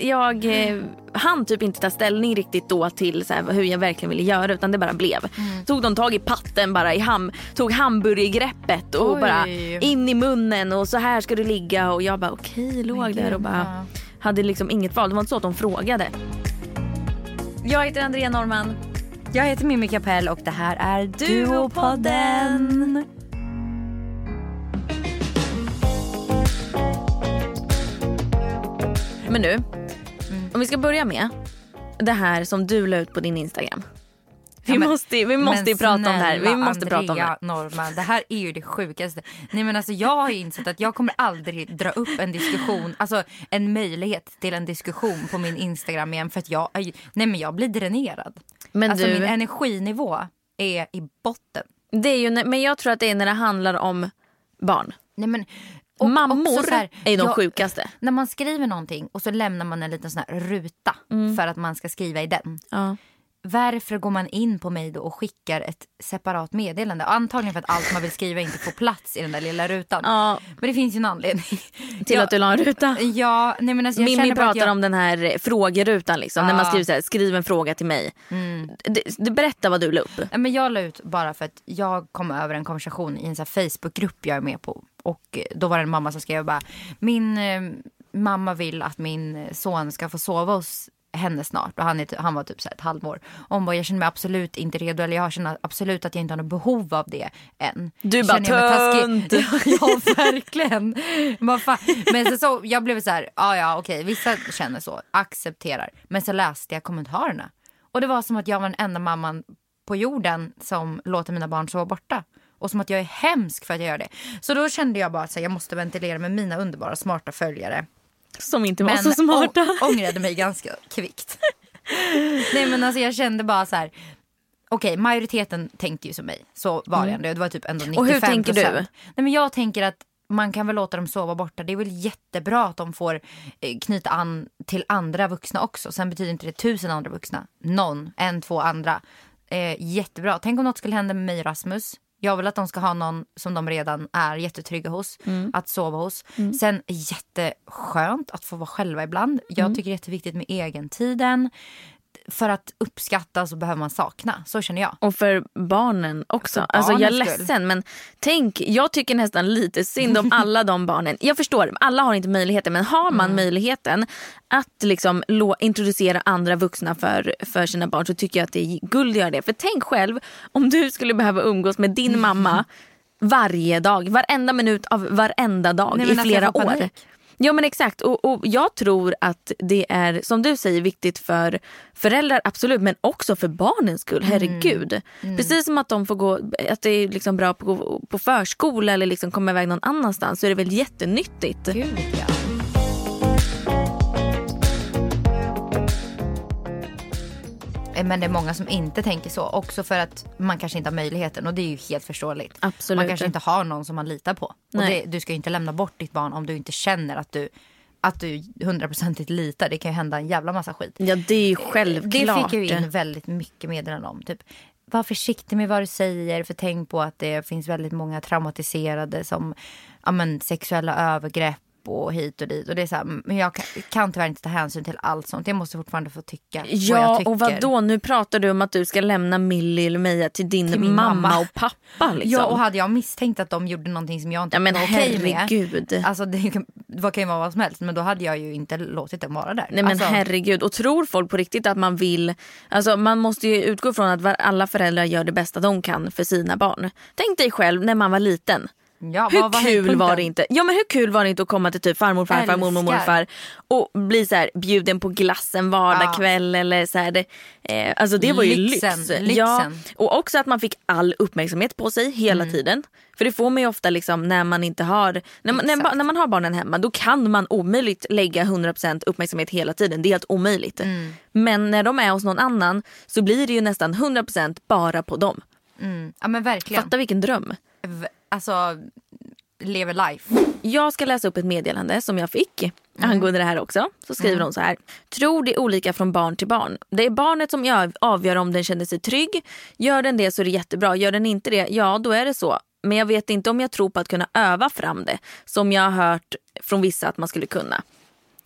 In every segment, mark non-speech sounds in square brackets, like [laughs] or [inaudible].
jag eh, hann typ inte ta ställning riktigt då till så här, hur jag verkligen ville göra utan det bara blev. Mm. Tog de tag i patten bara i ham, tog hamburgergreppet och Oj. bara in i munnen och så här ska du ligga och jag bara okej okay, låg där och bara hade liksom inget val. Det var inte så att de frågade. Jag heter Andrea Norman. Jag heter Mimmi Kapell och det här är Duopodden. Men nu. Om vi ska börja med det här som du la ut på din Instagram. Vi ja, men, måste, vi måste prata om det här. Vi måste Andrea prata om det. Norman, det här är ju det sjukaste. Nej men alltså jag har insett att jag kommer aldrig dra upp en diskussion, alltså en möjlighet till en diskussion på min Instagram igen för att jag, nej men jag blir dränerad. Men alltså du... min energinivå är i botten. Det är ju, men jag tror att det är när det handlar om barn. Nej men och Mammor här, är de jag, sjukaste. När man skriver någonting och så lämnar man en liten sån här ruta mm. för att man ska skriva i den. Ja. Varför går man in på mig då och skickar ett separat meddelande? Antagligen för att allt man vill skriva inte får plats i den där lilla rutan. Ja. Men det finns ju en anledning. Till ja. att du la en ruta? Ja. Nej, men alltså, Mimmi pratar jag... om den här frågerutan. Liksom, ja. När man skriver så här, skriv en fråga till mig. Mm. Det, det, berätta vad du la upp. Men jag la ut bara för att jag kom över en konversation i en Facebookgrupp jag är med på. Och då var det en mamma som skrev bara, min eh, mamma vill att min son ska få sova hos henne snart och han, är, han var typ så ett halvår. Och hon bara, jag känner mig absolut inte redo eller jag känner absolut att jag inte har något behov av det än. Du bara tönt! [laughs] ja verkligen. Men så, så, jag blev så här, ja ja okej vissa känner så, accepterar. Men så läste jag kommentarerna. Och det var som att jag var den enda mamman på jorden som låter mina barn sova borta. Och som att jag är hemsk för att jag gör det. Så då kände jag bara att jag måste ventilera med mina underbara smarta följare som inte var men så smarta. Men ångrade mig ganska kvickt. [laughs] Nej men alltså jag kände bara så här. Okej, okay, majoriteten tänkte ju som mig. Så var det mm. ändå. Det var typ ändå 95 Och hur tänker du? Nej men jag tänker att man kan väl låta dem sova borta. Det är väl jättebra att de får eh, knyta an till andra vuxna också. Sen betyder inte det tusen andra vuxna. Någon, en, två andra. Eh, jättebra. Tänk om något skulle hända med mig och Rasmus. Jag vill att de ska ha någon som de redan är jättetrygga hos. Mm. Att sova hos. Mm. Sen jätteskönt att få vara själva ibland. Jag mm. tycker det är jätteviktigt med egentiden för att uppskatta så behöver man sakna. Så känner jag. Och för barnen också. För alltså jag är ledsen men tänk, jag tycker nästan lite synd om alla de barnen. Jag förstår, alla har inte möjligheten men har man mm. möjligheten att liksom introducera andra vuxna för, för sina barn så tycker jag att det är guld att göra det. För tänk själv om du skulle behöva umgås med din mamma [laughs] varje dag, varenda minut av varenda dag Nej, i flera år. Panik. Ja men exakt och, och jag tror att det är som du säger viktigt för föräldrar absolut men också för barnens skull. Mm. Herregud. Mm. Mm. Precis som att de får gå, att det är liksom bra på, på förskola eller liksom komma iväg någon annanstans så är det väl jättenyttigt. Gud, ja. Men det är många som inte tänker så. Också för att man kanske inte har möjligheten och det är ju helt förståeligt. Absolut. Man kanske inte har någon som man litar på. Det, du ska ju inte lämna bort ditt barn om du inte känner att du att du hundraprocentigt litar. Det kan ju hända en jävla massa skit. Ja det är ju självklart. Det fick jag in väldigt mycket meddelanden om. Typ, var försiktig med vad du säger för tänk på att det finns väldigt många traumatiserade som ja, men, sexuella övergrepp och hit och dit. Och det är så här, men jag kan, kan tyvärr inte ta hänsyn till allt sånt. Jag måste fortfarande få tycka ja, tycker. och vad då? Nu pratar du om att du ska lämna Millie eller Meja till din till mamma, mamma, och pappa. Liksom. Ja och hade jag misstänkt att de gjorde någonting som jag inte ja, men var okej med. Alltså det kan, det kan ju vara vad som helst men då hade jag ju inte låtit dem vara där. Nej men alltså, herregud och tror folk på riktigt att man vill, alltså man måste ju utgå från att alla föräldrar gör det bästa de kan för sina barn. Tänk dig själv när man var liten. Ja, hur var kul var det inte? Ja men hur kul var det inte att komma till typ farmor, farfar, mormor, morfar och bli så här, bjuden på glassen vardagskväll ja. eller så här, det, eh, alltså det var ju lyxen, lyx. Lyxen. Ja, och också att man fick all uppmärksamhet på sig hela mm. tiden. För det får man ju ofta liksom när man inte har, när man, när, när, man har barnen hemma då kan man omöjligt lägga 100% uppmärksamhet hela tiden. Det är helt omöjligt. Mm. Men när de är hos någon annan så blir det ju nästan 100% bara på dem. Mm. Ja men verkligen. Fatta vilken dröm alltså lever life. Jag ska läsa upp ett meddelande som jag fick mm. angående det här också. Så skriver mm. hon så här. Tror det är olika från barn till barn. Det är barnet som avgör om den känner sig trygg. Gör den det så är det jättebra. Gör den inte det, ja då är det så. Men jag vet inte om jag tror på att kunna öva fram det. Som jag har hört från vissa att man skulle kunna.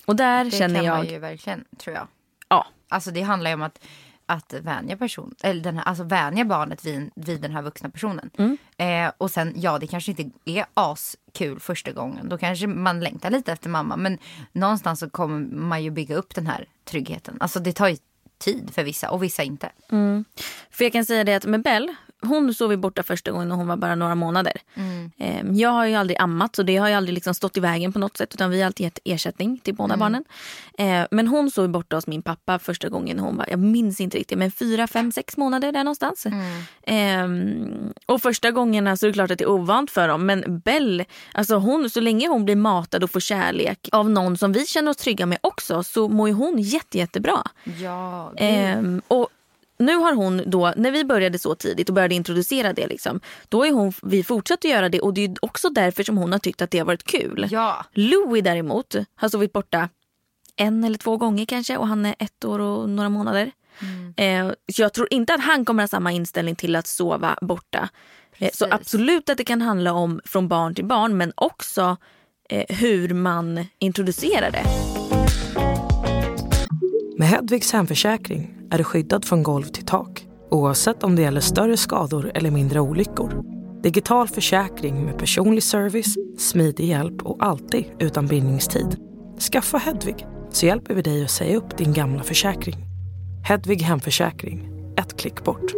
Och där det känner jag... Det kan man ju verkligen, tror jag. Ja. Alltså det handlar ju om att att vänja, person, eller den här, alltså vänja barnet vid, vid den här vuxna personen. Mm. Eh, och sen, ja det kanske inte är askul första gången. Då kanske man längtar lite efter mamma. Men någonstans så kommer man ju bygga upp den här tryggheten. Alltså det tar ju tid för vissa och vissa inte. Mm. För jag kan säga det att med Bell, hon sov borta första gången när hon var bara några månader. Mm. Ehm, jag har ju aldrig ammat så det har ju aldrig liksom stått i vägen på något sätt utan vi har alltid gett ersättning till båda mm. barnen. Ehm, men hon sov borta hos min pappa första gången hon var, jag minns inte riktigt, men fyra, fem, sex månader där någonstans. Mm. Ehm, och första gångerna så är det klart att det är ovant för dem men Bell, alltså hon, så länge hon blir matad och får kärlek av någon som vi känner oss trygga med också så mår ju hon jätte, jättebra. Ja, det... och nu har hon då, när vi började så tidigt och började introducera det, liksom, då är hon, vi fortsatt att göra det och det är också därför som hon har tyckt att det har varit kul. Ja. Louis däremot har sovit borta en eller två gånger kanske och han är ett år och några månader. Mm. Eh, så jag tror inte att han kommer ha samma inställning till att sova borta. Eh, så absolut att det kan handla om från barn till barn men också eh, hur man introducerar det. Med Hedvigs hemförsäkring är du skyddad från golv till tak oavsett om det gäller större skador eller mindre olyckor. Digital försäkring med personlig service, smidig hjälp och alltid utan bindningstid. Skaffa Hedvig så hjälper vi dig att säga upp din gamla försäkring. Hedvig Hemförsäkring, ett klick bort.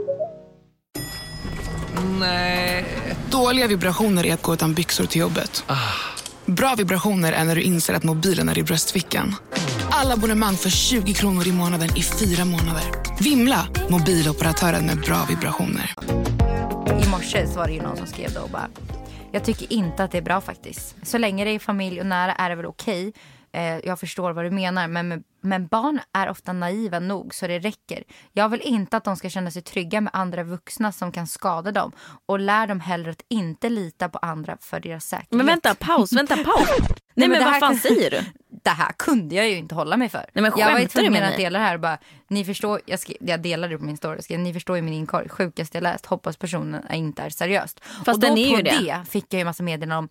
Nej. Dåliga vibrationer är att gå utan byxor till jobbet. Ah. Bra vibrationer är när du inser att mobilen är i bröstfickan. Alla abonnemang för 20 kronor i månaden i fyra månader. Vimla! Mobiloperatören med bra vibrationer. I morse var det ju någon som skrev då och bara jag tycker inte att det är bra faktiskt. Så länge det är familj och nära är det väl okej. Eh, jag förstår vad du menar men, men barn är ofta naiva nog så det räcker. Jag vill inte att de ska känna sig trygga med andra vuxna som kan skada dem och lär dem hellre att inte lita på andra för deras säkerhet. Men vänta, paus, vänta, paus. [laughs] Nej, men, men vad fan säger du? Det här kunde jag ju inte hålla mig för. Nej, men jag var ju tvungen att dela det här och bara, ni förstår, jag, skrev, jag delade det på min story, skrev, ni förstår ju min inkorg, sjukaste jag läst, hoppas personen inte är seriöst. Fast och då den är på det. det fick jag ju massa meddelanden om,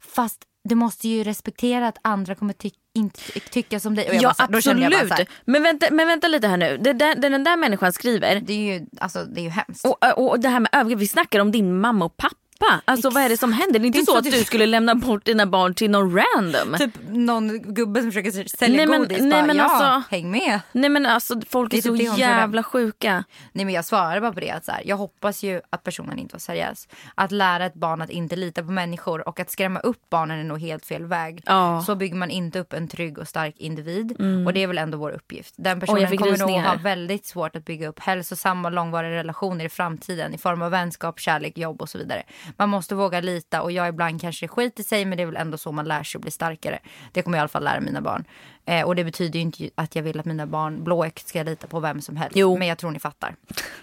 fast du måste ju respektera att andra kommer ty inte tycka som dig. Och ja bara, absolut. Bara men, vänta, men vänta lite här nu. Det där, det den där människan skriver. Det är ju, alltså, det är ju hemskt. Och, och det här med övergrepp. Vi snackar om din mamma och pappa pappa. Alltså vad är det som händer? Det är inte så att du skulle lämna bort dina barn till någon random. Typ någon gubbe som försöker sälja nej, men, godis. Nej, bara, men ja, alltså, häng med. Nej men alltså folk är, är så typ jävla sjuka. Nej men jag svarar bara på det att så här, jag hoppas ju att personen inte var seriös. Att lära ett barn att inte lita på människor och att skrämma upp barnen är nog helt fel väg. Oh. Så bygger man inte upp en trygg och stark individ. Mm. Och det är väl ändå vår uppgift. Den personen oh, kommer nog ha väldigt svårt att bygga upp hälsosamma och långvariga relationer i framtiden i form av vänskap, kärlek, jobb och så vidare. Man måste våga lita och jag ibland kanske skiter sig men det är väl ändå så man lär sig att bli starkare. Det kommer jag i alla fall lära mina barn. Eh, och det betyder inte att jag vill att mina barn blåögt ska lita på vem som helst. Jo. Men jag tror ni fattar.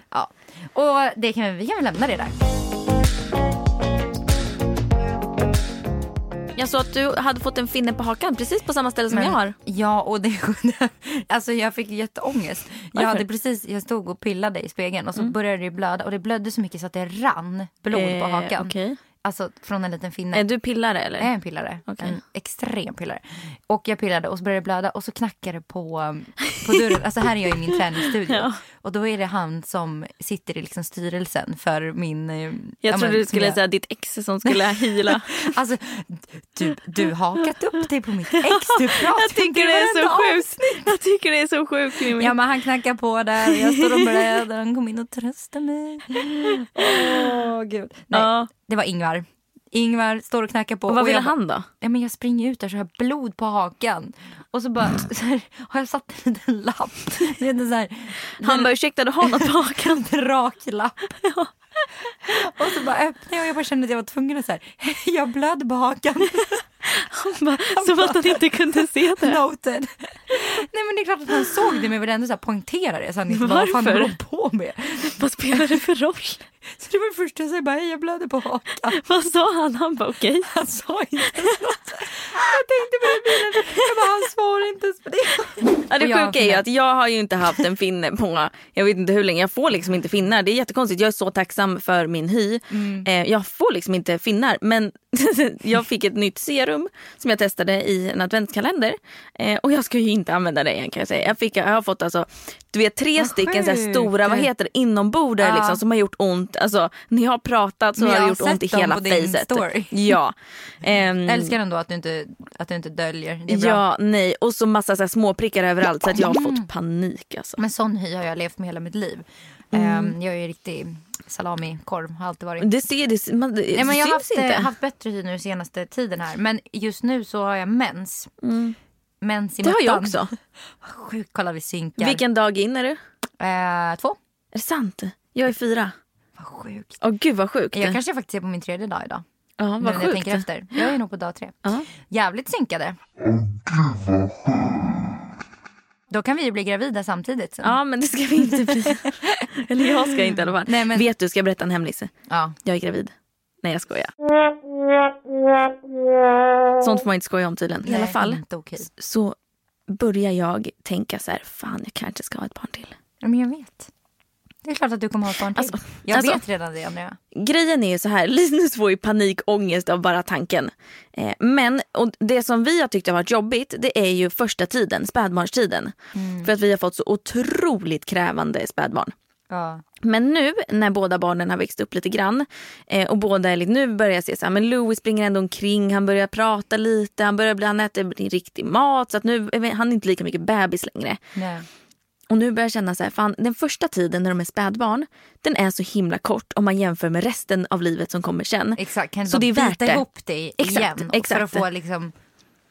Ja. Och det kan vi, vi kan väl lämna det där. Jag såg att du hade fått en finne på hakan precis på samma ställe som Men, jag har. Ja, och det, alltså jag fick jätteångest. Jag, hade precis, jag stod och pillade i spegeln och så mm. började det blöda och det blödde så mycket så att det rann blod eh, på hakan. Okay. Alltså från en liten finne. Är du pillare eller? Jag är en pillare. Okay. En extrem pillare. Och jag pillade och så började det blöda och så knackade det på, på dörren. Alltså här är jag i min [laughs] träningsstudio. Ja. Och då är det han som sitter i liksom styrelsen för min... Eh, jag ja, trodde du skulle jag... säga ditt ex som skulle [laughs] hila. alltså du, du har hakat upp dig på mitt ex. Du [laughs] pratar jag tycker det är så sjukt. Jag tycker det är så sjukt. Ja men han knackar på där och jag står och blöder. Han kom in och tröstade mig. Åh oh, gud. Nej. Ja. Det var Ingvar. Ingvar står och knackar på. Och vad ville jag, han då? Ja, men jag springer ut där så jag har blod på hakan. Och så bara [laughs] så här, har jag satt en liten lapp. Det är så här, han bara ursäkta du har något på [laughs] hakan. En rak lapp. Ja. [laughs] Och så bara öppnade jag och jag bara kände att jag var tvungen att säga jag blödde på hakan. Han bara, som att han inte kunde se det. Noted. Nej men det är klart att han såg det men vill ändå så här poängtera det så han inte bara, vad fan håller på med? Vad spelar det för roll? [laughs] Så det var det första jag sa, bara, jag blöder på hakan. Vad sa han? Han bara okej. Okay. Han sa inte något. Jag tänkte på det bilen, jag bara, han svarar inte ens på det. Ja, det sjuka är ju att jag har ju inte haft en finne på jag vet inte hur länge. Jag får liksom inte finnar. Det är jättekonstigt. Jag är så tacksam för min hy. Mm. Eh, jag får liksom inte finnar. Men [laughs] jag fick ett nytt serum som jag testade i en adventskalender. Eh, och jag ska ju inte använda det igen kan jag säga. Jag, fick, jag har fått alltså, du vet tre vad stycken så här stora, vad heter det, inombordare ja. liksom, som har gjort ont. Alltså när jag har pratat så har det gjort ont i hela fejset. Ja. Um, [laughs] älskar ändå att du inte, att du inte döljer. Det är bra. Ja, nej. Och så massa så små prickar överallt så att jag har fått panik. Alltså. Men sån hy har jag levt med hela mitt liv. Mm. Um, jag är ju riktig salamikorv. Har alltid varit. Det ser det, man, det Nej, men Jag har haft, inte. haft bättre hy nu senaste tiden här. Men just nu så har jag mens. Mm. Mens i Det har jag också. [laughs] Sjukt, kolla vi synkar. Vilken dag in är du? Uh, två. Är det sant? Jag är fyra. Vad sjukt. Åh gud vad sjukt. Jag kanske faktiskt är på min tredje dag idag. Ja, vad nu sjukt. jag tänker efter. Jag är nog på dag tre. Uh Jävligt synkade. Då kan vi ju bli gravida samtidigt. Sen. Ja men det ska vi inte bli. [laughs] Eller jag ska inte i alla fall. Nej, men... Vet du, ska jag berätta en hemlis? Ja. Jag är gravid. Nej jag skojar. Sånt får man inte skoja om tydligen. I alla fall okay. så börjar jag tänka så här, fan jag kanske ska ha ett barn till. Ja, men jag vet. Det är klart att du kommer ha ett barn till. Alltså, jag alltså, vet redan det Andrea. Grejen är ju så här, [laughs] Linus får ju panikångest av bara tanken. Eh, men och det som vi har tyckt har varit jobbigt det är ju första tiden, spädbarnstiden. Mm. För att vi har fått så otroligt krävande spädbarn. Ja. Men nu när båda barnen har växt upp lite grann eh, och båda lite, nu börjar se så här, men Louis springer ändå omkring, han börjar prata lite, han börjar bli, han äter riktig mat så att nu är han inte lika mycket bebis längre. Nej. Och nu börjar jag känna så här, fan, den första tiden när de är spädbarn, den är så himla kort om man jämför med resten av livet som kommer sen. Exakt, kan så det är värt det. ihop dig exakt, igen? Exakt. För att få liksom...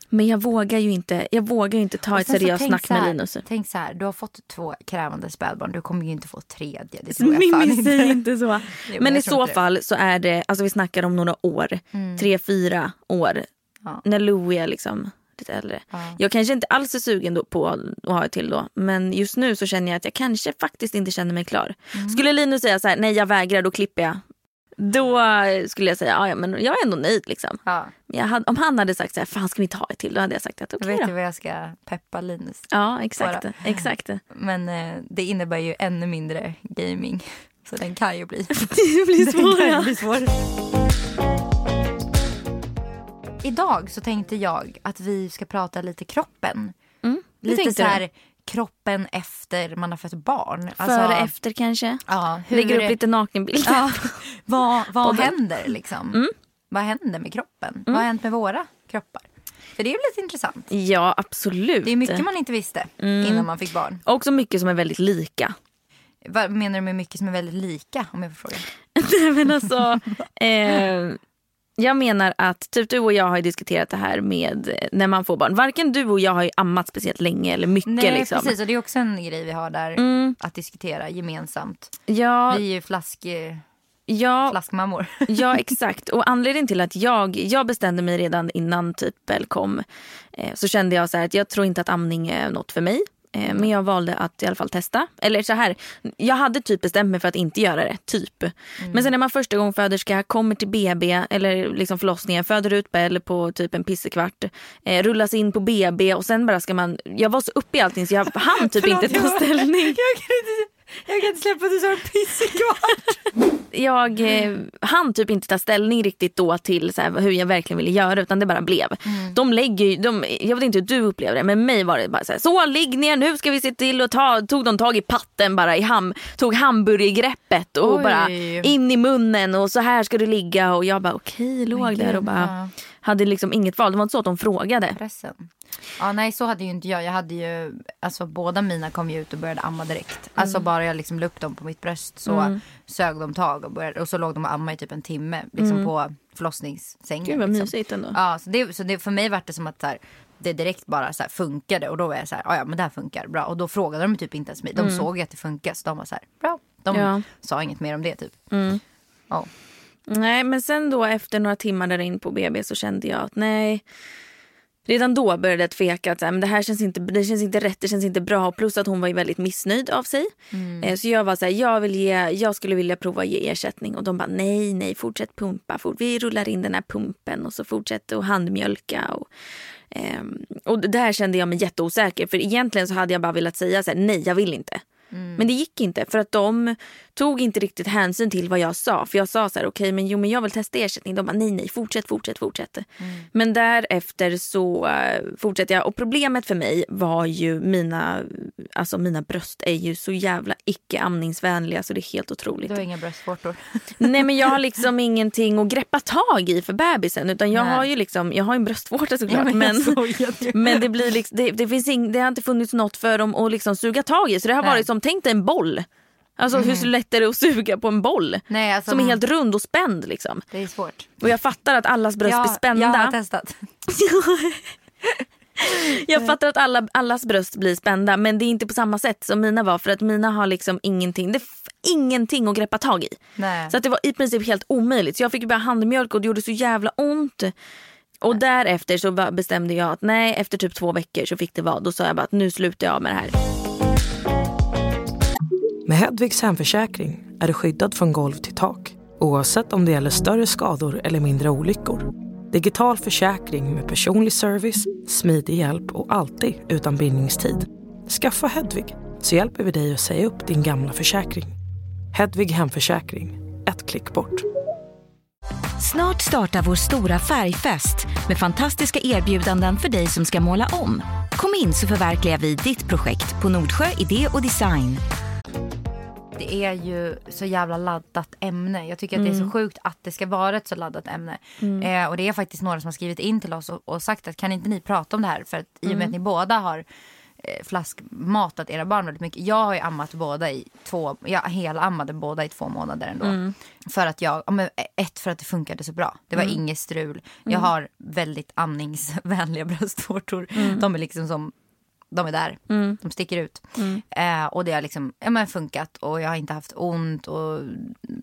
Men jag vågar ju inte, jag vågar inte ta ett seriöst snack med Linus. Tänk så här, du har fått två krävande spädbarn, du kommer ju inte få tredje. Det tror jag Mimmi inte. säger inte så. [laughs] jo, men, men i så fall så är det, alltså vi snackar om några år, mm. tre, fyra år. Ja. När Louie är liksom lite äldre. Ja. Jag kanske inte alls är sugen då på att ha ett till då. Men just nu så känner jag att jag kanske faktiskt inte känner mig klar. Mm. Skulle Linus säga så här, nej jag vägrar, då klipper jag. Då skulle jag säga, ja men jag är ändå nöjd liksom. Ja. Hade, om han hade sagt så här, fan ska vi inte ha ett till? Då hade jag sagt att okej okay, Vet du vad jag ska peppa Linus? Ja exakt. exakt. Men eh, det innebär ju ännu mindre gaming. [laughs] Så den kan ju bli. [laughs] det blir svår. [laughs] Idag så tänkte jag att vi ska prata lite kroppen. Mm, lite så här kroppen efter man har fått barn. Alltså, Före efter kanske? Ja, hur Lägger upp lite nakenbilder. Ja, [laughs] vad vad händer liksom? Mm. Vad händer med kroppen? Mm. Vad har hänt med våra kroppar? För det är lite intressant. Ja absolut. Det är mycket man inte visste mm. innan man fick barn. Också mycket som är väldigt lika. Vad menar du med mycket som är väldigt lika om jag får fråga? [laughs] Nej men alltså. [laughs] eh, jag menar att typ du och jag har diskuterat det här med eh, när man får barn. Varken du och jag har ju ammat speciellt länge eller mycket. Nej liksom. precis och det är också en grej vi har där mm. att diskutera gemensamt. Ja. Vi är ju flask... Ja, flaskmammor. [laughs] ja [laughs] exakt och anledningen till att jag, jag bestämde mig redan innan typ väl kom eh, så kände jag så att jag tror inte att amning är något för mig. Eh, men jag valde att i alla fall testa. Eller så här, jag hade typ bestämt mig för att inte göra det. typ. Mm. Men sen när man första gången föderska kommer till BB eller liksom förlossningen, föder ut Bell på typ en pissekvart, eh, rullas in på BB och sen bara ska man, jag var så uppe i allting så jag [laughs] hann typ inte ta ställning. [laughs] Jag kan inte jag kan inte släppa att du sa en pissekvart. [laughs] jag eh, hann typ inte ta ställning riktigt då till så här, hur jag verkligen ville göra utan det bara blev. Mm. De lägger de, jag vet inte hur du upplever det men mig var det bara så här, så ligg ner nu ska vi se till att ta, tog de tag i patten bara i ham, tog hamburgergreppet och Oj. bara in i munnen och så här ska du ligga och jag bara okej okay, låg där och bara hade liksom inget val. Det var inte så att de frågade. Pressen. Ja, nej så hade ju inte jag. Jag hade ju, alltså båda mina kom ju ut och började amma direkt. Mm. Alltså bara jag liksom la upp dem på mitt bröst så mm. sög de tag och, började, och så låg de och ammade i typ en timme liksom mm. på förlossningssängen. Gud vad liksom. mysigt ändå. Ja, så det, så det, för mig var det som att så här, det direkt bara så här funkade och då var jag så här, ja men det här funkar bra. Och då frågade de typ inte ens mig. De mm. såg att det funkade så de var så här, bra. De ja. sa inget mer om det typ. Mm. Ja. Nej men sen då efter några timmar där in på BB så kände jag att nej Redan då började jag tveka att men det här känns inte, det känns inte rätt, det känns inte bra. Plus att hon var väldigt missnöjd av sig. Mm. Eh, så jag var så här, jag, vill ge, jag skulle vilja prova att ge ersättning. Och de bara nej, nej, fortsätt pumpa. Fort. Vi rullar in den här pumpen och så fortsätter att handmjölka. Och, Um, och där kände jag mig jätteosäker för egentligen så hade jag bara velat säga så här, nej jag vill inte. Mm. Men det gick inte för att de tog inte riktigt hänsyn till vad jag sa. För jag sa så här, okej okay, men jo men jag vill testa ersättning. De bara nej nej fortsätt fortsätt fortsätt. Mm. Men därefter så uh, fortsätter jag och problemet för mig var ju mina, alltså mina bröst är ju så jävla icke amningsvänliga så det är helt otroligt. Du har inga bröstvårtor? [laughs] nej men jag har [laughs] liksom ingenting att greppa tag i för bebisen utan jag nej. har ju liksom, jag har en bröstvårta såklart ja, men, [laughs] men det blir liksom, det, det finns ing, det har inte funnits något för dem att liksom suga tag i så det har nej. varit som, tänk dig en boll. Alltså mm. hur lätt är det att suga på en boll? Nej, alltså, som är helt rund och spänd liksom. Det är svårt. Och jag fattar att allas bröst ja, blir spända. Jag har testat. [laughs] jag fattar att alla, allas bröst blir spända men det är inte på samma sätt som mina var för att mina har liksom ingenting, det ingenting att greppa tag i. Nej. Så att det var i princip helt omöjligt. Så jag fick bara handmjölk och det gjorde så jävla ont. Och därefter så bestämde jag att nej efter typ två veckor så fick det vara. Då sa jag bara att nu slutar jag med det här. Med Hedvigs hemförsäkring är du skyddad från golv till tak oavsett om det gäller större skador eller mindre olyckor. Digital försäkring med personlig service, smidig hjälp och alltid utan bindningstid. Skaffa Hedvig så hjälper vi dig att säga upp din gamla försäkring. Hedvig Hemförsäkring, ett klick bort. Snart startar vår stora färgfest med fantastiska erbjudanden för dig som ska måla om. Kom in så förverkligar vi ditt projekt på Nordsjö Idé och Design det är ju så jävla laddat ämne. Jag tycker att det är så mm. sjukt att det ska vara ett så laddat ämne. Mm. Eh, och det är faktiskt några som har skrivit in till oss och, och, sagt att kan inte ni prata om det här? För att i och med att mm. ni båda har eh, flaskmatat era barn väldigt mycket. Jag har ju ammat båda i två, jag helammade båda i två månader ändå. Mm. För att jag, men ett för att det funkade så bra. Det var mm. inget strul. Jag mm. har väldigt amningsvänliga [laughs] bröstvårtor. Mm. De är liksom som de är där. Mm. De sticker ut. Mm. Eh, och det har liksom, ja, men funkat och jag har inte haft ont och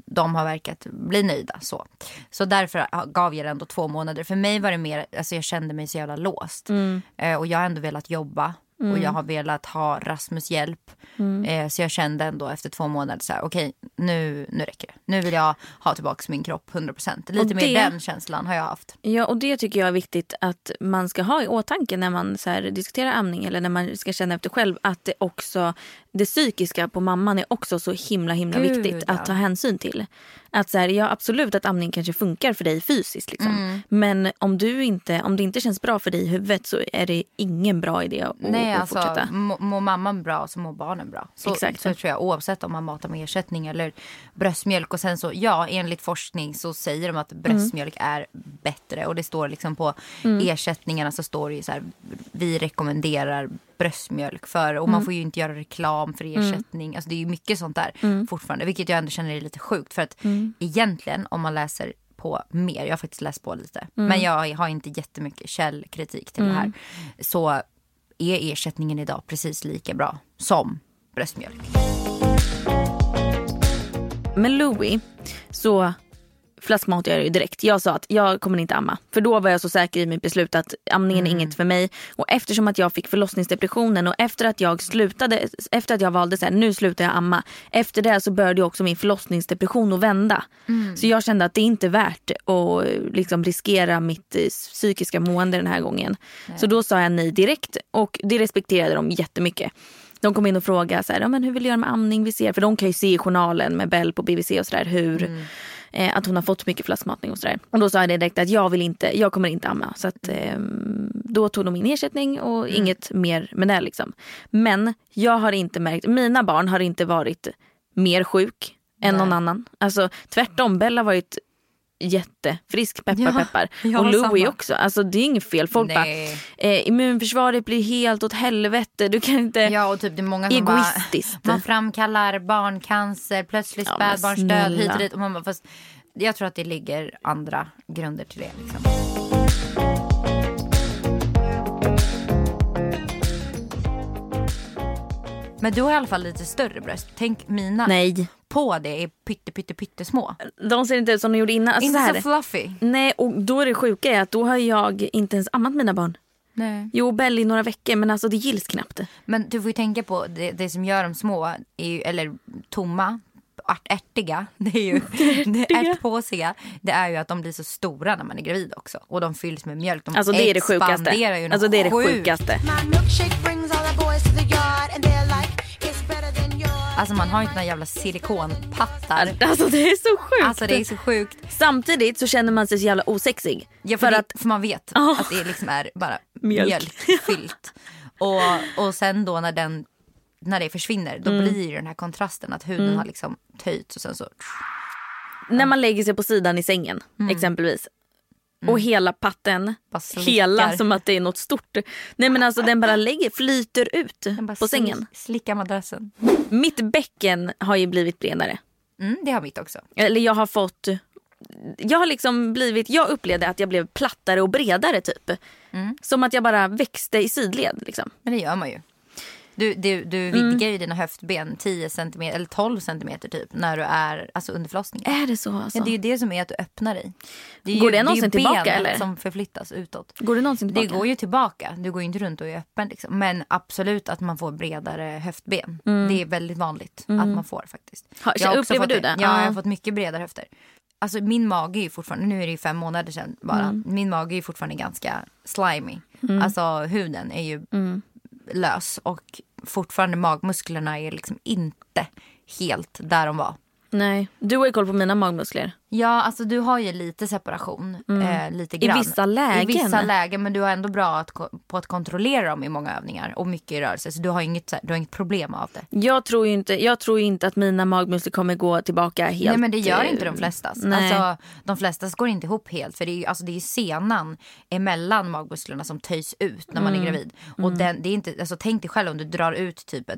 de har verkat bli nöjda. Så, så därför gav jag det ändå två månader. För mig var det mer, alltså jag kände mig så jävla låst. Mm. Eh, och jag har ändå velat jobba. Mm. Och jag har velat ha Rasmus hjälp. Mm. Eh, så jag kände ändå efter två månader så här, okej okay, nu, nu räcker det. Nu vill jag ha tillbaka min kropp 100%. Lite det, mer den känslan har jag haft. Ja och det tycker jag är viktigt att man ska ha i åtanke när man så här, diskuterar amning eller när man ska känna efter själv. Att det också det psykiska på mamman är också så himla himla Gud, viktigt ja. att ta hänsyn till. Att så här, ja absolut att amning kanske funkar för dig fysiskt liksom. Mm. Men om, du inte, om det inte känns bra för dig i huvudet så är det ingen bra idé att, Nej, att alltså, fortsätta. Mår mamman bra så mår barnen bra. Så, Exakt. så tror jag oavsett om man matar med ersättning eller bröstmjölk. Och sen så ja enligt forskning så säger de att bröstmjölk mm. är bättre. Och det står liksom på mm. ersättningarna så står det så här vi rekommenderar bröstmjölk för. Och mm. man får ju inte göra reklam för mm. ersättning. Mm. Alltså det är ju mycket sånt där mm. fortfarande. Vilket jag ändå känner är lite sjukt. För att mm. egentligen om man läser på mer, jag har faktiskt läst på lite. Mm. Men jag har inte jättemycket källkritik till det här. Så är ersättningen idag precis lika bra som bröstmjölk. Med Louis så flaskmatade jag ju direkt. Jag sa att jag kommer inte amma. För då var jag så säker i mitt beslut att amningen mm. är inget för mig. Och eftersom att jag fick förlossningsdepressionen och efter att jag slutade, efter att jag valde så här, nu slutar jag amma. Efter det så började också min förlossningsdepression att vända. Mm. Så jag kände att det är inte värt att liksom riskera mitt eh, psykiska mående den här gången. Nej. Så då sa jag nej direkt och det respekterade de jättemycket. De kom in och frågade så här, ja, men hur vill du göra med amning? Vi ser, för de kan ju se i journalen med Bell på BVC och sådär hur mm eh, att hon har fått mycket flaskmatning och sådär. Och då sa jag direkt att jag vill inte, jag kommer inte amma. Så att, eh, då tog de min ersättning och mm. inget mer med det liksom. Men jag har inte märkt, mina barn har inte varit mer sjuk än Nej. någon annan. Alltså tvärtom, Bella har varit jättefrisk, peppar ja, peppar. [laughs] Och Louis samma. också. Alltså det är inget fel. Folk Nej. bara, eh, immunförsvaret blir helt åt helvete. Du kan inte... Ja och typ det är många som egoistiskt. Bara, man framkallar barncancer, plötsligt ja, spädbarnsdöd hit och dit. Och man bara, fast jag tror att det ligger andra grunder till det. Liksom. Men du har i alla fall lite större bröst. Tänk mina. Nej på det är pytte, pytte, pyttesmå. De ser inte ut som de gjorde innan. Alltså inte så, så, fluffy. Nej, och då är det sjuka är att då har jag inte ens ammat mina barn. Nej. Jo, Bell i några veckor men alltså det gills knappt. Men du får ju tänka på det, det som gör dem små, är ju, eller tomma ärtiga, [laughs] det är ju det ärtpåsiga, det är ju att de blir så stora när man är gravid också. Och de fylls med mjölk. De alltså det är det sjukaste. Ju alltså det är det sjukaste. Alltså man har ju såna jävla silikonpattar. Alltså det är så sjukt. Alltså det är så sjukt. Samtidigt så känner man sig så jävla osexig. Ja för, för det, att för man vet oh. att det liksom är bara [laughs] mjölk. mjölkfyllt. och, och sen då när den när det försvinner då mm. blir det den här kontrasten att huden mm. har liksom töjts och sen så. När man lägger sig på sidan i sängen mm. exempelvis. Och mm. hela patten, hela som att det är något stort. Nej men alltså den bara lägger, flyter ut på sängen. Slickar madrassen. Mitt bäcken har ju blivit bredare. Mm, det har mitt också. Eller jag har fått jag har liksom blivit, jag upplevde att jag blev plattare och bredare typ. Mm. Som att jag bara växte i sidled. Liksom. Men det gör man ju. Du, du, du mm. vidgar mm. ju dina höftben 10 cm eller 12 cm typ när du är alltså under förlossningen. Är det så? Alltså? Ja, det är ju det som är att du öppnar dig. Det går ju, det någonsin det tillbaka eller? som förflyttas utåt. Går det någonsin tillbaka? Det går ju tillbaka. Du går ju inte runt och är öppen liksom. Men absolut att man får bredare höftben. Mm. Det är väldigt vanligt mm. att man får faktiskt. Ha, jag upplever du det? Ja, jag har fått mycket bredare höfter. Alltså min mage är ju fortfarande, nu är det ju fem månader sedan bara. Mm. Min mage är ju fortfarande ganska slimy. Mm. Alltså huden är ju mm. lös och fortfarande magmusklerna är liksom inte helt där de var. Nej, du har ju koll på mina magmuskler. Ja, alltså du har ju lite separation. Mm. Eh, lite grann. I vissa lägen. I vissa lägen, men du har ändå bra att, på att kontrollera dem i många övningar och mycket i rörelse. Så du har inget, du har inget problem av det. Jag tror ju inte, jag tror inte att mina magmuskler kommer gå tillbaka helt. Nej, men det gör inte de flesta. Alltså, de flesta går inte ihop helt. För det är ju alltså, det är senan emellan magmusklerna som töjs ut när man mm. är gravid. Och mm. den, det är inte, alltså, tänk dig själv om du drar ut typ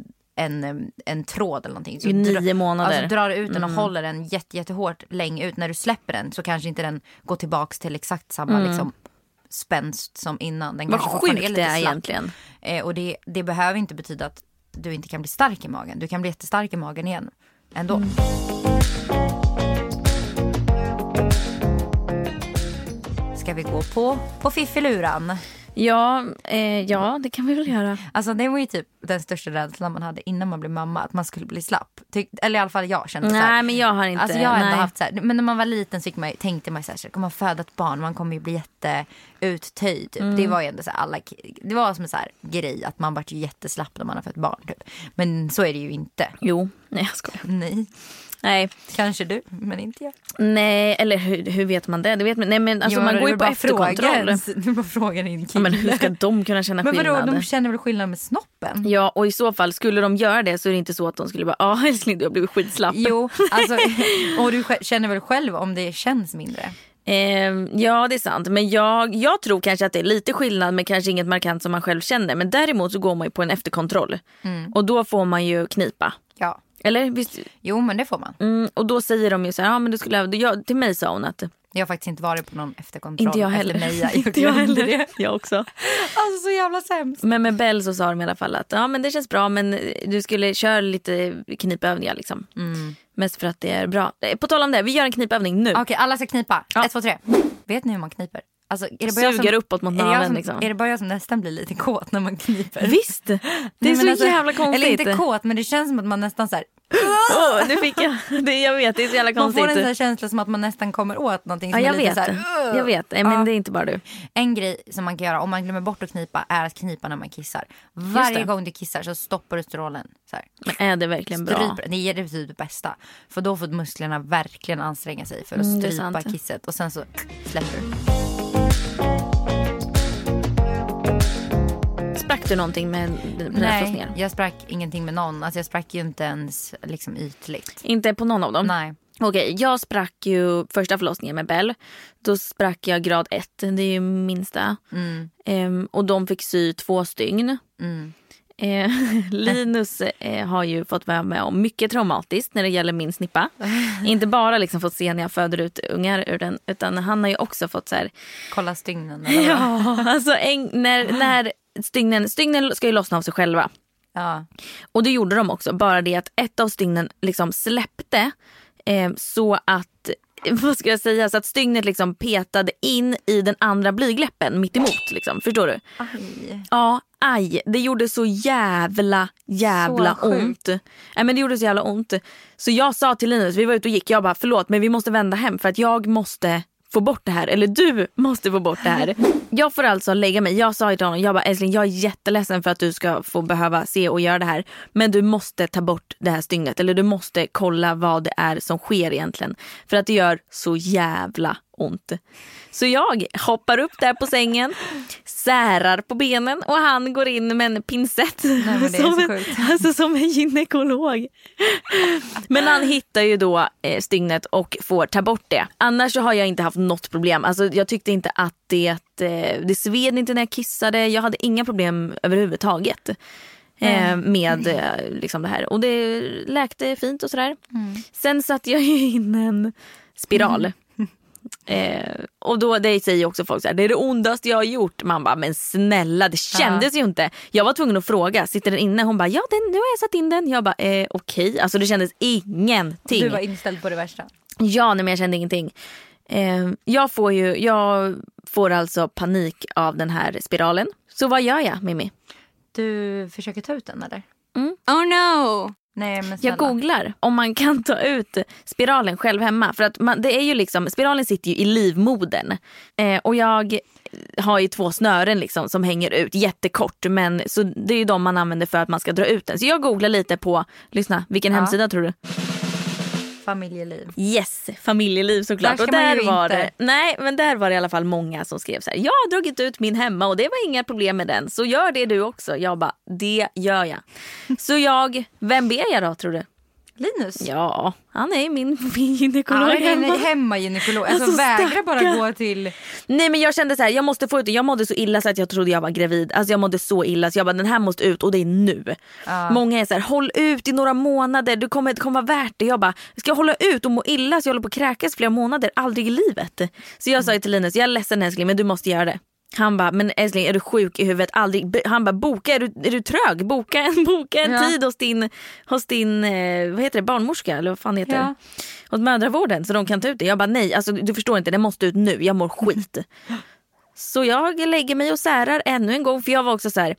en, en tråd eller någonting. Så I nio månader. Alltså drar ut den och mm. håller den jätte, jättehårt länge ut. När du släpper den så kanske inte den går tillbaks till exakt samma mm. liksom, spänst som innan. Den Vad sjukt är det är egentligen. Eh, och det, det behöver inte betyda att du inte kan bli stark i magen. Du kan bli jättestark i magen igen ändå. Mm. Ska vi gå på, på fiffiluran? Ja, eh, ja, det kan vi väl göra. Alltså det var ju typ den största rädslan man hade innan man blev mamma. Att man skulle bli slapp. Tyck, eller i alla fall jag kände så här. Nej men jag har inte. Alltså jag har ändå haft så här, Men när man var liten så man, tänkte man så här, kommer man föda ett barn. Man kommer ju bli jätteuttöjd. Typ. Mm. Det var ju ändå så här, alla, det var som en så här grej att man vart jätteslapp när man har fött barn. Typ. Men så är det ju inte. Jo, nej jag skojar. Nej. Nej. Kanske du, men inte jag. Nej, eller hur, hur vet man det? det vet man, nej, men alltså, jo, man går ju på efterkontroll. [laughs] Du bara frågar kille. Ja, men hur ska de kunna känna men skillnad? Men de känner väl skillnad med snoppen? Ja, och i så fall skulle de göra det så är det inte så att de skulle bara, ja älskling du har blivit skitslapp. Jo, alltså, [laughs] och du känner väl själv om det känns mindre? Eh, ja det är sant men jag, jag tror kanske att det är lite skillnad men kanske inget markant som man själv känner. Men däremot så går man ju på en efterkontroll mm. och då får man ju knipa. Ja. Eller? Visst? Jo men det får man. Mm, och då säger de ju så här, ja men du skulle, jag, till mig sa hon att jag har faktiskt inte varit på någon efterkontroll. Inte jag heller. Efter Meja. Jag [laughs] inte jag heller. Det. Jag också. Alltså så jävla sämst. Men med Bell så sa de i alla fall att ja men det känns bra men du skulle köra lite knipövningar liksom. Mm. Mest för att det är bra. Eh, på tal om det, vi gör en knipövning nu. Okej okay, alla ska knipa. Ja. Ett, två, tre. Vet ni hur man kniper? Alltså, är det bara Suger som, uppåt mot naveln. Liksom. Är det bara jag som nästan blir lite kåt när man kniper? Visst! Det är Nej, så alltså, jävla konstigt. Eller inte kåt men det känns som att man nästan så här, oh, nu fick jag. Det, jag vet, det är så jävla konstigt. Man får en sån känsla som att man nästan kommer åt någonting. Som ja, jag, är lite vet. Så här, jag vet. Men ja. det är inte bara du. En grej som man kan göra om man glömmer bort att knipa är att knipa när man kissar. Varje gång du kissar så stoppar du strålen. Så här. Men är det verkligen bra? Stryper. Det är det det bästa. För då får musklerna verkligen anstränga sig för att mm, strypa kisset. Och sen så släpper du. Sprack du någonting med dina Nej, jag sprack ingenting med någon. Alltså jag sprack ju inte ens liksom ytligt. Inte på någon av dem? Nej. Okej, jag sprack ju första förlossningen med Bell. Då sprack jag grad 1, det är ju minsta. Mm. Ehm, och de fick sy två stygn. Mm. Eh, [laughs] Linus eh, har ju fått vara med om mycket traumatiskt när det gäller min snippa. [laughs] Inte bara liksom fått se när jag föder ut ungar ur den utan han har ju också fått så här... Kolla stygnen? [laughs] Ja, alltså en, när, när stygnen, stygnen ska ju lossna av sig själva. Ja. Och det gjorde de också. Bara det att ett av stygnen liksom släppte eh, så att [laughs] vad ska jag säga, så att stygnet liksom petade in i den andra blygläppen mitt emot. Liksom. Förstår du? Aj. Ja, aj. Det gjorde så jävla, jävla Så ont. Nej, men det gjorde så jävla ont. Så jag sa till Linus, vi var ute och gick, jag bara förlåt men vi måste vända hem för att jag måste få bort det här. Eller du måste få bort det här. Jag får alltså lägga mig. Jag sa till honom, jag bara älskling jag är jätteledsen för att du ska få behöva se och göra det här. Men du måste ta bort det här stygnet. Eller du måste kolla vad det är som sker egentligen. För att det gör så jävla ont. Så jag hoppar upp där på sängen, särar på benen och han går in med en pincett. Nej, som, en, alltså som en gynekolog. Men han hittar ju då eh, stygnet och får ta bort det. Annars så har jag inte haft något problem. Alltså, jag tyckte inte att det, eh, det sved inte när jag kissade. Jag hade inga problem överhuvudtaget. Eh, med liksom det här. Och det läkte fint och sådär. Sen satte jag in en spiral. Eh, och då det säger också folk så här, det är det ondaste jag har gjort. Man bara, men snälla det kändes ju inte. Jag var tvungen att fråga, sitter den inne? Hon bara, ja den, nu har jag satt in den. Jag bara, eh, okej. Alltså det kändes ingenting. Du var inställd på det värsta. Ja, nej, men jag kände ingenting. Eh, jag, får ju, jag får alltså panik av den här spiralen. Så vad gör jag Mimmi? Du försöker ta ut den eller? Oh no! Nej men Jag googlar om man kan ta ut spiralen själv hemma. För att man, det är ju liksom, spiralen sitter ju i livmodern. Eh, och jag har ju två snören liksom som hänger ut jättekort. Men, så det är ju de man använder för att man ska dra ut den. Så jag googlar lite på, lyssna, vilken Ja. hemsida tror du? Familjeliv. Yes, familjeliv såklart. Där och där var inte. det, nej, men där var det i alla fall många som skrev så här. Jag har dragit ut min hemma och det var inga problem med den. Så gör det du också. Jag bara, det gör jag. Så jag, vem ber jag då tror du? Linus? Ja, han är min, [laughs] min gynekolog Ja, en hemma. hemmagynekolog. Alltså, Alltså, vägra bara gå till... Nej men jag kände så här, jag måste få ut det. Jag mådde så illa så att jag trodde jag var gravid. Alltså jag mådde så illa så jag bara den här måste ut och det är nu. Många är så här, håll ut i några månader, du kommer, det kommer vara värt det. Jag bara, ska jag hålla ut och må illa så jag håller på att kräkas flera månader? Aldrig i livet. Så jag sa till Linus, jag är ledsen älskling men du måste göra det. Han bara, men älskling är du sjuk i huvudet? Aldrig. Han bara, boka, är du, är du trög? Boka en, [laughs] boka en Ja. tid hos din, hos din eh, vad heter det, barnmorska eller vad fan heter Ja. Hos mödravården så de kan ta ut det. Jag bara, nej alltså, du förstår inte, det måste ut nu, jag mår skit. [laughs] Så jag lägger mig och särar ännu en gång för jag var också så här.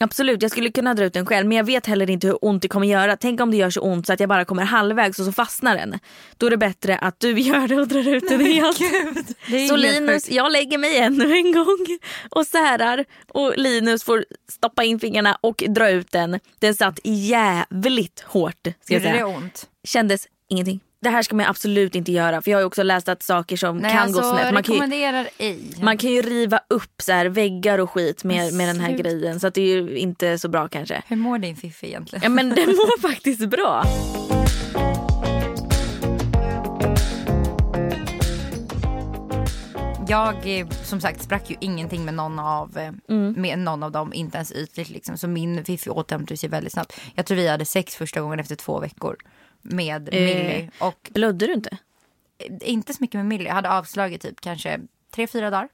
Absolut, jag skulle kunna dra ut den själv men jag vet heller inte hur ont det kommer göra. Tänk om det gör så ont så att jag bara kommer halvvägs och så fastnar den. Då är det bättre att du gör det och drar ut den helt. Det är Så Linus, jag lägger mig ännu en gång och särar och Linus får stoppa in fingrarna och dra ut den. Den satt jävligt hårt. Ska Gjorde det ont? Kändes ingenting. Det här ska man absolut inte göra för jag har också läst att saker som Nej, kan alltså, gå snett. Man kan, ju, ej. man kan ju riva upp så här väggar och skit med, Men med den här grejen så att det är ju inte så bra kanske. Hur mår din fiffi egentligen? Ja men den mår [laughs] faktiskt bra. Jag eh, som sagt sprack ju ingenting med någon av, eh, Mm. med någon av dem, inte ens ytligt liksom. Så min fiffi återhämtade sig väldigt snabbt. Jag tror vi hade sex första gången efter två veckor med Eh. Millie. Och Blödde du inte? eh, inte så mycket med Millie. Jag hade avslag i typ kanske tre, fyra dagar.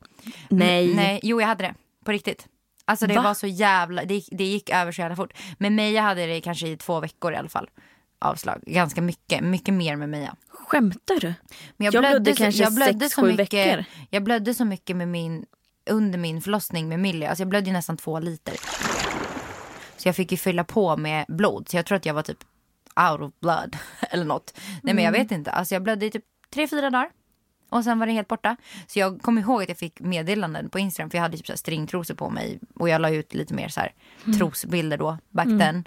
Nej. Nej, jo jag hade det. På riktigt. Alltså det Va? var så jävla, det, det gick över så jävla fort. Med Meja hade det kanske i två veckor i alla fall. Avslag. Ganska mycket, mycket mer med Meja. Skämtar du? Men Jag blödde så- kanske jag blödde sex, så mycket, veckor. Jag blödde så mycket med min, under min förlossning med Millie. Alltså jag blödde ju nästan två liter. Så jag fick ju fylla på med blod. Så jag tror att jag var typ out of blood. [laughs] Eller något. Nej men jag Mm. vet inte. Alltså jag blödde i typ tre, fyra dagar. Och sen var det helt borta. Så jag kommer ihåg att jag fick meddelanden på Instagram. För jag hade typ så stringtrosor på mig. Och jag la ut lite mer så här Mm. trosbilder då. Back then.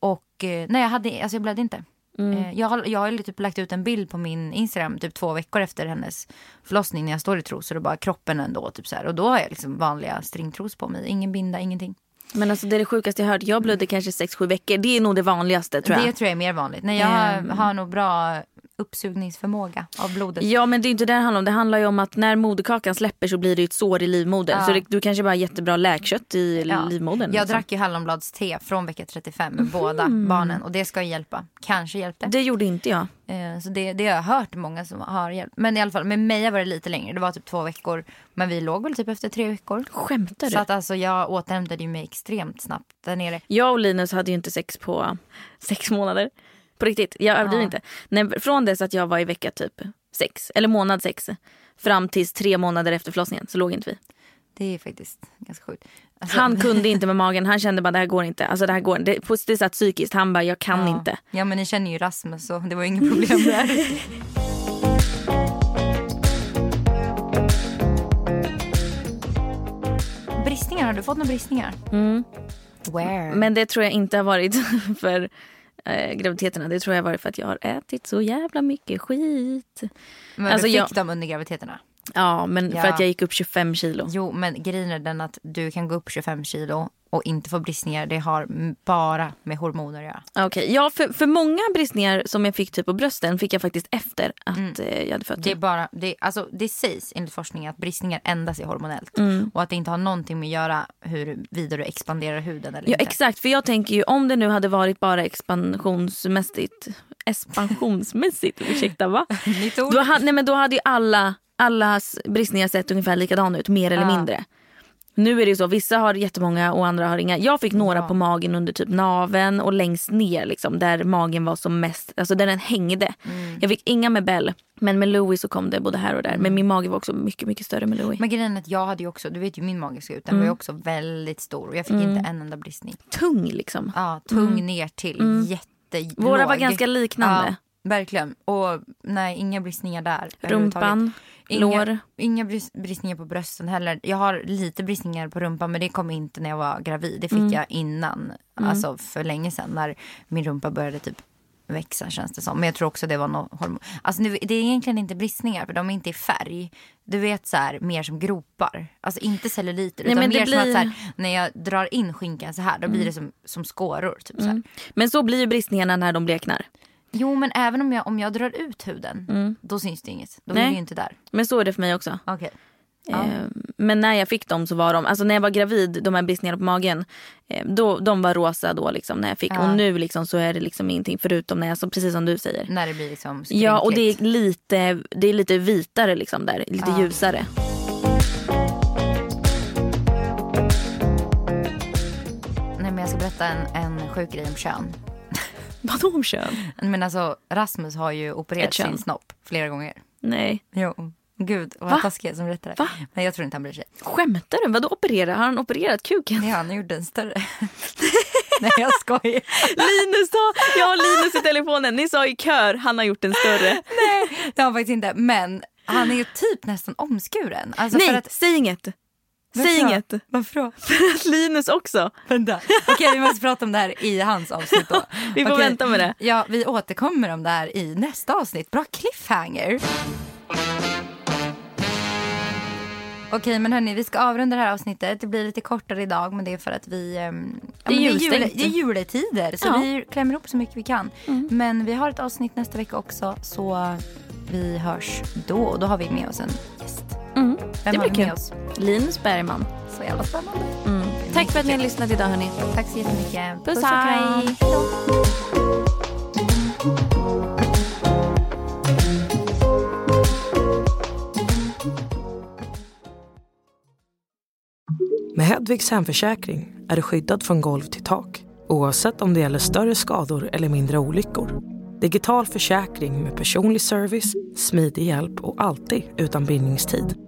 Och eh, nej jag hade, alltså jag blödde inte. Mm. Eh, Jag har, jag har typ lagt ut en bild på min Instagram typ två veckor efter hennes förlossning när jag står i trosor och bara kroppen ändå typ så här. Och då har jag liksom vanliga stringtros på mig. Ingen binda, ingenting. Men alltså det är det sjukaste jag hört. Jag blödde kanske 6-7 veckor. Det är nog det vanligaste tror jag. Det tror jag är mer vanligt. Nej, jag Ehm. har nog bra uppsugningsförmåga av blodet. Ja men det är inte det det handlar om. Det handlar ju om att när moderkakan släpper så blir det ett sår i livmodern. Ja. Så det, du kanske bara har jättebra läkkött i Ja. livmodern. Jag liksom. drack ju hallonbladste från vecka 35 med båda barnen och det ska hjälpa. Kanske hjälpte. Det gjorde inte jag. Eh, Så det, det har jag hört många som har hjälpt. Men i alla fall med Meja var det lite längre. Det var typ två veckor. Men vi låg väl typ efter tre veckor. Skämtar du? Så att alltså jag återhämtade ju mig extremt snabbt där nere. Jag och Linus hade ju inte sex på sex månader. På riktigt, jag överdriver Ja. inte. Nej, från dess att jag var i vecka typ sex, eller månad sex. Fram tills tre månader efter förlossningen så låg inte vi. Det är faktiskt ganska sjukt. Alltså, Han kunde inte med [laughs] magen, han kände bara det här går inte. Alltså det här går det, det, det satt psykiskt, han bara jag kan ja. inte. Ja men ni känner ju Rasmus så det var inget problem där. [laughs] bristningar, har du fått några bristningar? Mm. Where? Men det tror jag inte har varit [laughs] för eh, graviditeterna. Det tror jag varit för att jag har ätit så jävla mycket skit. Men Alltså, du fick jag- dem under graviditeterna? Ja, men Ja. för att jag gick upp 25 kilo. Jo, men grejen är den att du kan gå upp 25 kilo och inte få bristningar. Det har bara med hormoner att göra. Okej, ja för, för många bristningar som jag fick typ på brösten fick jag faktiskt efter att eh, jag hade fött. Mm. Det, är bara, det, alltså, det sägs enligt forskning att bristningar endast är hormonellt. Mm. Och att det inte har någonting med att göra huruvida du expanderar huden eller Ja inte. exakt, för jag tänker ju om det nu hade varit bara expansionsmässigt, expansionsmässigt, [laughs] ursäkta va? [laughs] Nytt ord. Då, nej, men då hade ju alla, allas bristningar sett ungefär likadana ut, mer eller Ja. mindre. Nu är det så, vissa har jättemånga och andra har inga. Jag fick några Ja. på magen under typ naven och längst ner liksom, där magen var som mest, alltså där den hängde. Mm. Jag fick inga med Bell, men med Louis så kom det både här och där. Men min mage var också mycket, mycket större med Louis. Men grejen är att jag hade ju också, du vet ju min mage ser ut, den Mm. var ju också väldigt stor och jag fick inte en enda bristning. Tung liksom. Ja, tung ner till, jättelåg. Våra var ganska liknande. Ja, verkligen. Och nej, inga bristningar där. Rumpan, Inga, lår. Inga bris- bristningar på brösten heller. Jag har lite bristningar på rumpan men det kom inte när jag var gravid. Det fick Mm. jag innan, alltså för länge sedan när min rumpa började typ växa känns det som. Men jag tror också det var något hormon. Alltså det det är egentligen inte bristningar för de är inte i färg. Du vet så här mer som gropar. Alltså inte celluliter Nej, utan mer som att blir- så här, när jag drar in skinkan så här då blir det som, som skåror. Typ, så här. Men så blir ju bristningarna när de bleknar. Jo men även om jag, om jag drar ut huden då syns det inget. Då är Nej. det ju inte där. Men så är det för mig också. Okej. Eh, Men när jag fick dem så var de, alltså när jag var gravid, de här bristningarna på magen, eh, då, de var rosa då liksom när jag fick. Ja. Och nu liksom så är det liksom ingenting förutom när jag, så precis som du säger. När det blir liksom Ja och det är lite, det är lite vitare liksom där, lite Ja. ljusare. Nej men jag ska berätta en, en sjuk grej om kön. Vadå om kön? Men alltså Rasmus har ju opererat sin snopp flera gånger. Nej. Jo. Gud vad Va? taskig som berättar det. Men jag tror inte han bryr sig. Skämtar du? Vadå operera? Har han opererat kuken? Nej han gjorde den större. [laughs] Nej jag skojar. Linus sa, jag har Linus i telefonen, ni sa i kör, han har gjort en större. Nej det har han faktiskt inte. Men han är ju typ nästan omskuren. Alltså Nej, att, säg inget. Säg Varför inget. Varför då? [laughs] För att Linus också. Vänta. [laughs] Okej vi måste prata om det här i hans avsnitt då. [laughs] Vi får Okej. vänta med det. Ja vi återkommer om det här i nästa avsnitt. Bra cliffhanger. Okej men hörni vi ska avrunda det här avsnittet. Det blir lite kortare idag men det är för att vi... ehm, ja, Det är julstängt. jule- det är juletider så Ja. Mm. vi klämmer ihop så mycket vi kan. Men vi har ett avsnitt nästa vecka också så vi hörs då. Och då har vi med oss en gäst. Vem Det blir kul. Linus Bergman. Så jävla spännande. Mm. Tack för att ni har lyssnat idag hörni. Tack så jättemycket. Puss, och kram. Med Hedvigs hemförsäkring är du skyddad från golv till tak oavsett om det gäller större skador eller mindre olyckor. Digital försäkring med personlig service, smidig hjälp och alltid utan bindningstid.